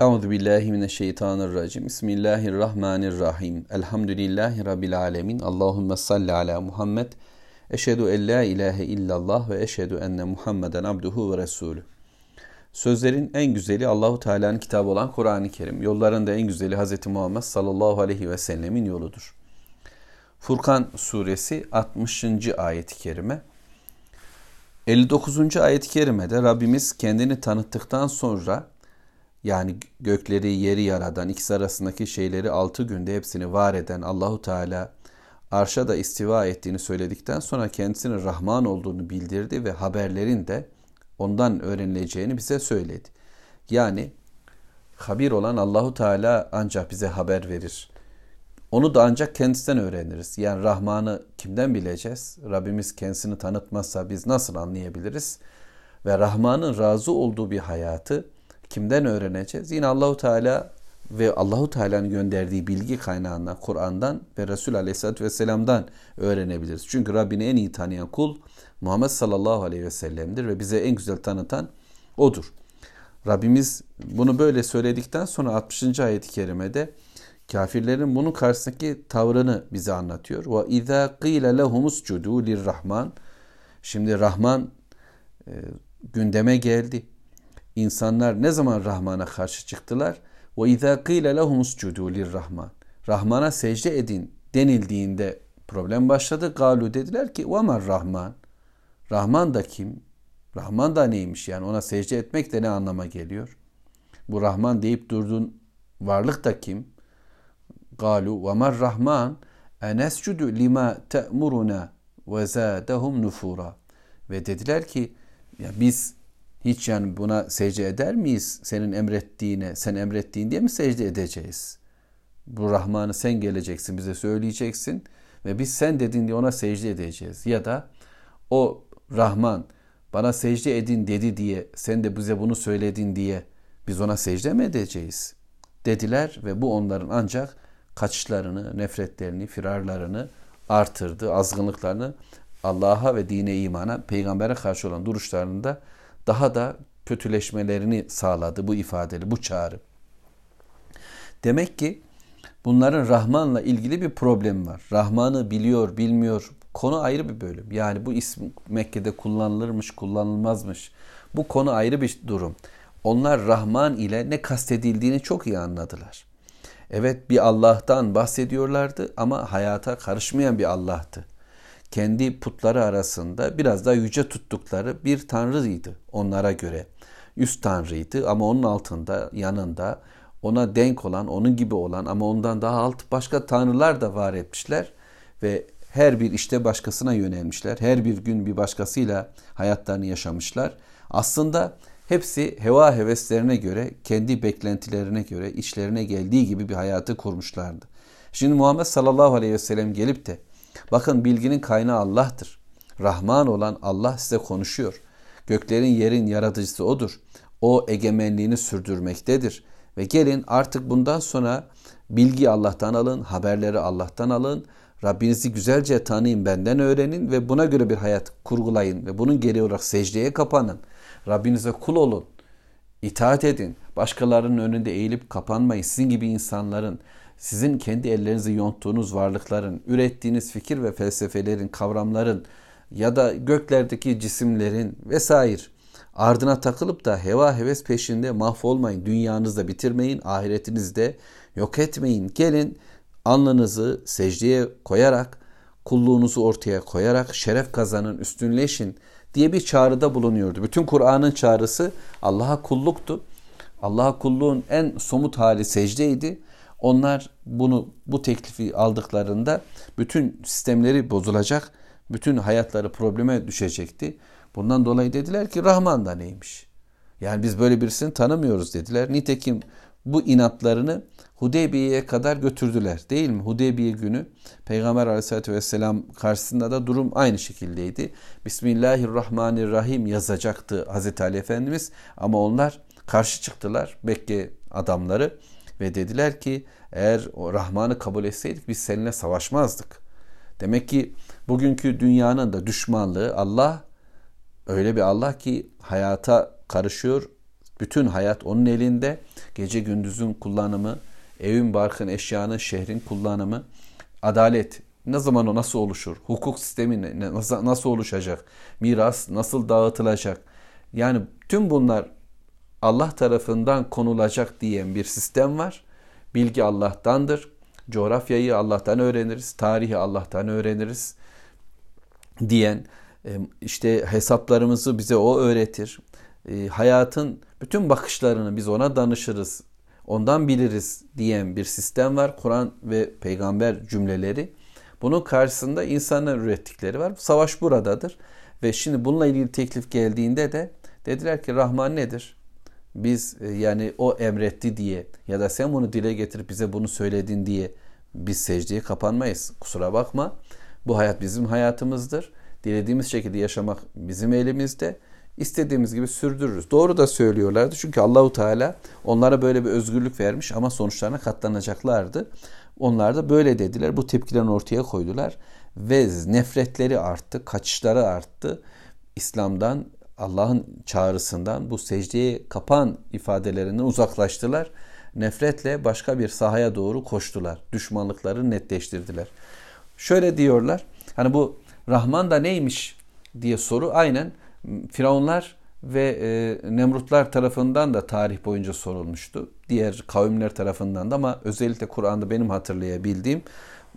Euzu billahi mineşşeytanirracim. Bismillahirrahmanirrahim. Elhamdülillahi rabbil alamin. Allahumme salli ala Muhammed. Eşhedü en la ilahe illallah ve eşhedü enne Muhammeden abduhu ve resulü. Sözlerin en güzeli Allahu Teala'nın kitabı olan Kur'an-ı Kerim. Yolların da en güzeli Hz. Muhammed sallallahu aleyhi ve sellemin yoludur. Furkan suresi 60. ayet-i kerime. 59. ayet-i kerimede Rabbimiz kendini tanıttıktan sonra yani gökleri yeri yaradan ikisi arasındaki şeyleri altı günde hepsini var eden Allahu Teala arşa da istiva ettiğini söyledikten sonra kendisinin Rahman olduğunu bildirdi ve haberlerin de ondan öğrenileceğini bize söyledi. Yani habir olan Allahu Teala ancak bize haber verir. Onu da ancak kendisinden öğreniriz. Yani Rahman'ı kimden bileceğiz? Rabbimiz kendisini tanıtmazsa biz nasıl anlayabiliriz? Ve Rahman'ın razı olduğu bir hayatı kimden öğreneceğiz? Yine Allahu Teala ve Allahu Teala'nın gönderdiği bilgi kaynağından, Kur'an'dan ve Resul Aleyhisselatü Vesselam'dan öğrenebiliriz. Çünkü Rabbini en iyi tanıyan kul Muhammed sallallahu aleyhi ve sellem'dir ve bize en güzel tanıtan odur. Rabbimiz bunu böyle söyledikten sonra 60. ayet-i kerimede kafirlerin bunun karşısındaki tavrını bize anlatıyor. Ve izâ qîle lehumuscudu lirrahman Şimdi Rahman e, gündeme geldi. İnsanlar ne zaman Rahman'a karşı çıktılar? Ve izâ qîle lehumuscudu lirrahman Rahman'a secde edin denildiğinde problem başladı. Galu dediler ki ve rahman Rahman da kim? Rahman da neymiş yani ona secde etmek de ne anlama geliyor? Bu Rahman deyip durduğun varlık da kim? Galu mer Rahman enescudu lima te'muruna ve zadehum nufura. Ve dediler ki ya biz hiç yani buna secde eder miyiz? Senin emrettiğine, sen emrettiğin diye mi secde edeceğiz? Bu Rahman'ı sen geleceksin, bize söyleyeceksin ve biz sen dedin diye ona secde edeceğiz. Ya da o Rahman bana secde edin dedi diye sen de bize bunu söyledin diye biz ona secde mi edeceğiz? Dediler ve bu onların ancak kaçışlarını, nefretlerini, firarlarını artırdı, azgınlıklarını Allah'a ve dine imana, peygambere karşı olan duruşlarını da daha da kötüleşmelerini sağladı bu ifadeli, bu çağrı. Demek ki bunların Rahman'la ilgili bir problem var. Rahman'ı biliyor, bilmiyor, konu ayrı bir bölüm. Yani bu isim Mekke'de kullanılırmış, kullanılmazmış. Bu konu ayrı bir durum. Onlar Rahman ile ne kastedildiğini çok iyi anladılar. Evet bir Allah'tan bahsediyorlardı ama hayata karışmayan bir Allah'tı. Kendi putları arasında biraz daha yüce tuttukları bir tanrıydı onlara göre. Üst tanrıydı ama onun altında, yanında ona denk olan, onun gibi olan ama ondan daha alt başka tanrılar da var etmişler ve her bir işte başkasına yönelmişler. Her bir gün bir başkasıyla hayatlarını yaşamışlar. Aslında hepsi heva heveslerine göre, kendi beklentilerine göre, işlerine geldiği gibi bir hayatı kurmuşlardı. Şimdi Muhammed sallallahu aleyhi ve sellem gelip de bakın bilginin kaynağı Allah'tır. Rahman olan Allah size konuşuyor. Göklerin yerin yaratıcısı odur. O egemenliğini sürdürmektedir. Ve gelin artık bundan sonra bilgi Allah'tan alın, haberleri Allah'tan alın Rabbinizi güzelce tanıyın, benden öğrenin ve buna göre bir hayat kurgulayın ve bunun geri olarak secdeye kapanın. Rabbinize kul olun. itaat edin. Başkalarının önünde eğilip kapanmayın. Sizin gibi insanların, sizin kendi ellerinizi yonttuğunuz varlıkların, ürettiğiniz fikir ve felsefelerin, kavramların ya da göklerdeki cisimlerin vesaire ardına takılıp da heva heves peşinde mahvolmayın. Dünyanızı bitirmeyin, ahiretinizi de yok etmeyin. Gelin alnınızı secdeye koyarak, kulluğunuzu ortaya koyarak şeref kazanın, üstünleşin diye bir çağrıda bulunuyordu. Bütün Kur'an'ın çağrısı Allah'a kulluktu. Allah'a kulluğun en somut hali secdeydi. Onlar bunu bu teklifi aldıklarında bütün sistemleri bozulacak, bütün hayatları probleme düşecekti. Bundan dolayı dediler ki Rahman da neymiş? Yani biz böyle birisini tanımıyoruz dediler. Nitekim bu inatlarını Hudeybiye'ye kadar götürdüler değil mi? Hudeybiye günü Peygamber aleyhissalatü vesselam karşısında da durum aynı şekildeydi. Bismillahirrahmanirrahim yazacaktı Hazreti Ali Efendimiz ama onlar karşı çıktılar Mekke adamları ve dediler ki eğer o Rahman'ı kabul etseydik biz seninle savaşmazdık. Demek ki bugünkü dünyanın da düşmanlığı Allah öyle bir Allah ki hayata karışıyor, Bütün hayat onun elinde. Gece gündüzün kullanımı, evin barkın, eşyanın, şehrin kullanımı, adalet ne zaman o nasıl oluşur? Hukuk sistemi nasıl oluşacak? Miras nasıl dağıtılacak? Yani tüm bunlar Allah tarafından konulacak diyen bir sistem var. Bilgi Allah'tandır. Coğrafyayı Allah'tan öğreniriz. Tarihi Allah'tan öğreniriz diyen e, işte hesaplarımızı bize o öğretir. E, hayatın bütün bakışlarını biz ona danışırız. Ondan biliriz diyen bir sistem var. Kur'an ve peygamber cümleleri. Bunun karşısında insanlar ürettikleri var. Savaş buradadır. Ve şimdi bununla ilgili teklif geldiğinde de dediler ki Rahman nedir? Biz e, yani o emretti diye ya da sen bunu dile getirip bize bunu söyledin diye biz secdeye kapanmayız. Kusura bakma. Bu hayat bizim hayatımızdır. Dilediğimiz şekilde yaşamak bizim elimizde. İstediğimiz gibi sürdürürüz. Doğru da söylüyorlardı. Çünkü Allahu Teala onlara böyle bir özgürlük vermiş ama sonuçlarına katlanacaklardı. Onlar da böyle dediler. Bu tepkilerini ortaya koydular ve nefretleri arttı, kaçışları arttı. İslam'dan, Allah'ın çağrısından bu secdeye kapan ifadelerinden uzaklaştılar. Nefretle başka bir sahaya doğru koştular. Düşmanlıkları netleştirdiler. Şöyle diyorlar. Hani bu Rahman da neymiş diye soru aynen Firavunlar ve e, Nemrutlar tarafından da tarih boyunca sorulmuştu. Diğer kavimler tarafından da ama özellikle Kur'an'da benim hatırlayabildiğim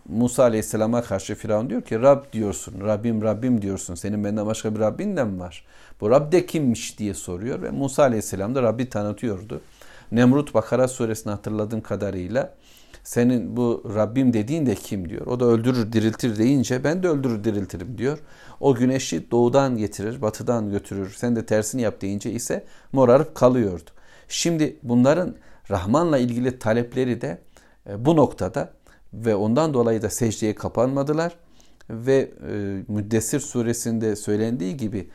Musa Aleyhisselam'a karşı Firavun diyor ki Rab diyorsun, Rabbim Rabbim diyorsun. Senin benden başka bir Rabbin de mi var? Bu Rab de kimmiş diye soruyor ve Musa Aleyhisselam da Rabbi tanıtıyordu. Nemrut Bakara suresini hatırladığım kadarıyla senin bu Rabbim dediğin de kim diyor. O da öldürür diriltir deyince ben de öldürür diriltirim diyor. O güneşi doğudan getirir, batıdan götürür. Sen de tersini yap deyince ise morarıp kalıyordu. Şimdi bunların Rahman'la ilgili talepleri de e, bu noktada ve ondan dolayı da secdeye kapanmadılar ve e, Müddessir suresinde söylendiği gibi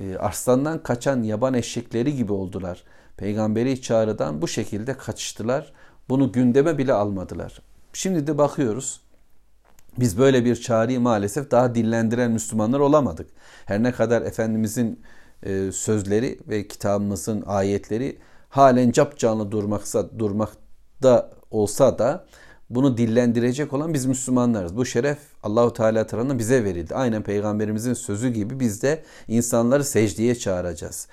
e, arslandan kaçan yaban eşekleri gibi oldular. Peygamberi çağrıdan bu şekilde kaçıştılar. Bunu gündeme bile almadılar. Şimdi de bakıyoruz biz böyle bir çağrıyı maalesef daha dillendiren Müslümanlar olamadık. Her ne kadar Efendimizin e, sözleri ve kitabımızın ayetleri halen cap canlı durmaksa, durmakta olsa da bunu dillendirecek olan biz Müslümanlarız. Bu şeref Allahu Teala tarafından bize verildi. Aynen peygamberimizin sözü gibi biz de insanları secdeye çağıracağız.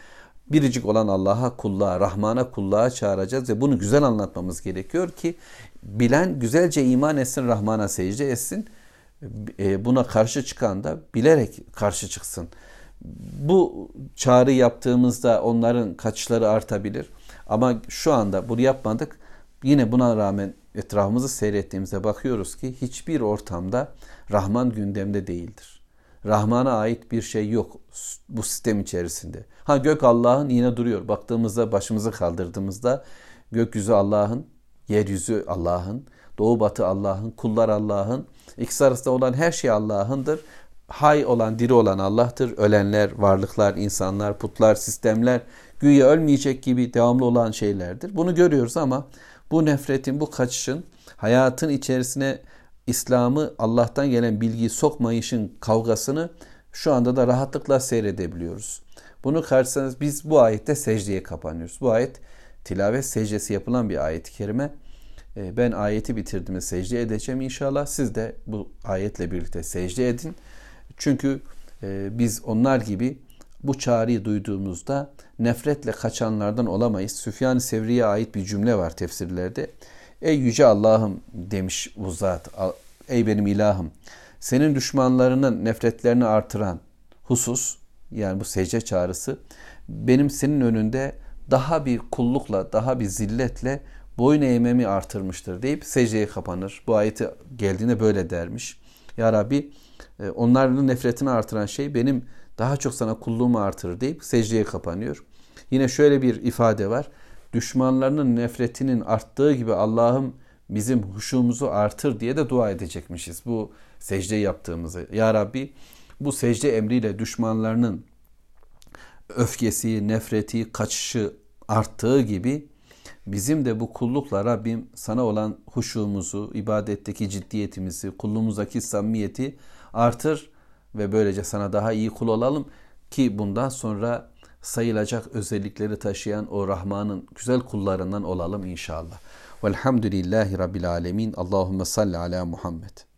Biricik olan Allah'a kulluğa, Rahman'a kulluğa çağıracağız ve bunu güzel anlatmamız gerekiyor ki bilen güzelce iman etsin, Rahman'a secde etsin. E, buna karşı çıkan da bilerek karşı çıksın. Bu çağrı yaptığımızda onların kaçışları artabilir. Ama şu anda bunu yapmadık. Yine buna rağmen etrafımızı seyrettiğimizde bakıyoruz ki hiçbir ortamda Rahman gündemde değildir. Rahman'a ait bir şey yok bu sistem içerisinde. Ha gök Allah'ın yine duruyor. Baktığımızda başımızı kaldırdığımızda gökyüzü Allah'ın, yeryüzü Allah'ın, doğu batı Allah'ın, kullar Allah'ın. İkisi arasında olan her şey Allah'ındır. Hay olan, diri olan Allah'tır. Ölenler, varlıklar, insanlar, putlar, sistemler güya ölmeyecek gibi devamlı olan şeylerdir. Bunu görüyoruz ama bu nefretin, bu kaçışın hayatın içerisine İslam'ı Allah'tan gelen bilgiyi sokmayışın kavgasını şu anda da rahatlıkla seyredebiliyoruz. Bunu karşısanız biz bu ayette secdeye kapanıyoruz. Bu ayet tilavet secdesi yapılan bir ayet-i kerime. Ee, ben ayeti bitirdiğimde secde edeceğim inşallah. Siz de bu ayetle birlikte secde edin. Çünkü e, biz onlar gibi bu çağrıyı duyduğumuzda nefretle kaçanlardan olamayız. Süfyan-ı Sevri'ye ait bir cümle var tefsirlerde. Ey yüce Allah'ım demiş bu zat. Ey benim ilahım. Senin düşmanlarının nefretlerini artıran husus yani bu secde çağrısı benim senin önünde daha bir kullukla, daha bir zilletle boyun eğmemi artırmıştır deyip secdeye kapanır. Bu ayeti geldiğinde böyle dermiş. Ya Rabbi e, onların nefretini artıran şey benim daha çok sana kulluğumu artırır deyip secdeye kapanıyor. Yine şöyle bir ifade var. Düşmanlarının nefretinin arttığı gibi Allah'ım bizim huşumuzu artır diye de dua edecekmişiz. Bu secde yaptığımızı. Ya Rabbi bu secde emriyle düşmanlarının öfkesi, nefreti, kaçışı arttığı gibi bizim de bu kullukla Rabbim sana olan huşumuzu, ibadetteki ciddiyetimizi, kulluğumuzdaki samimiyeti artır ve böylece sana daha iyi kul olalım ki bundan sonra sayılacak özellikleri taşıyan o Rahman'ın güzel kullarından olalım inşallah. Velhamdülillahi Rabbil Alemin. Allahümme salli ala Muhammed.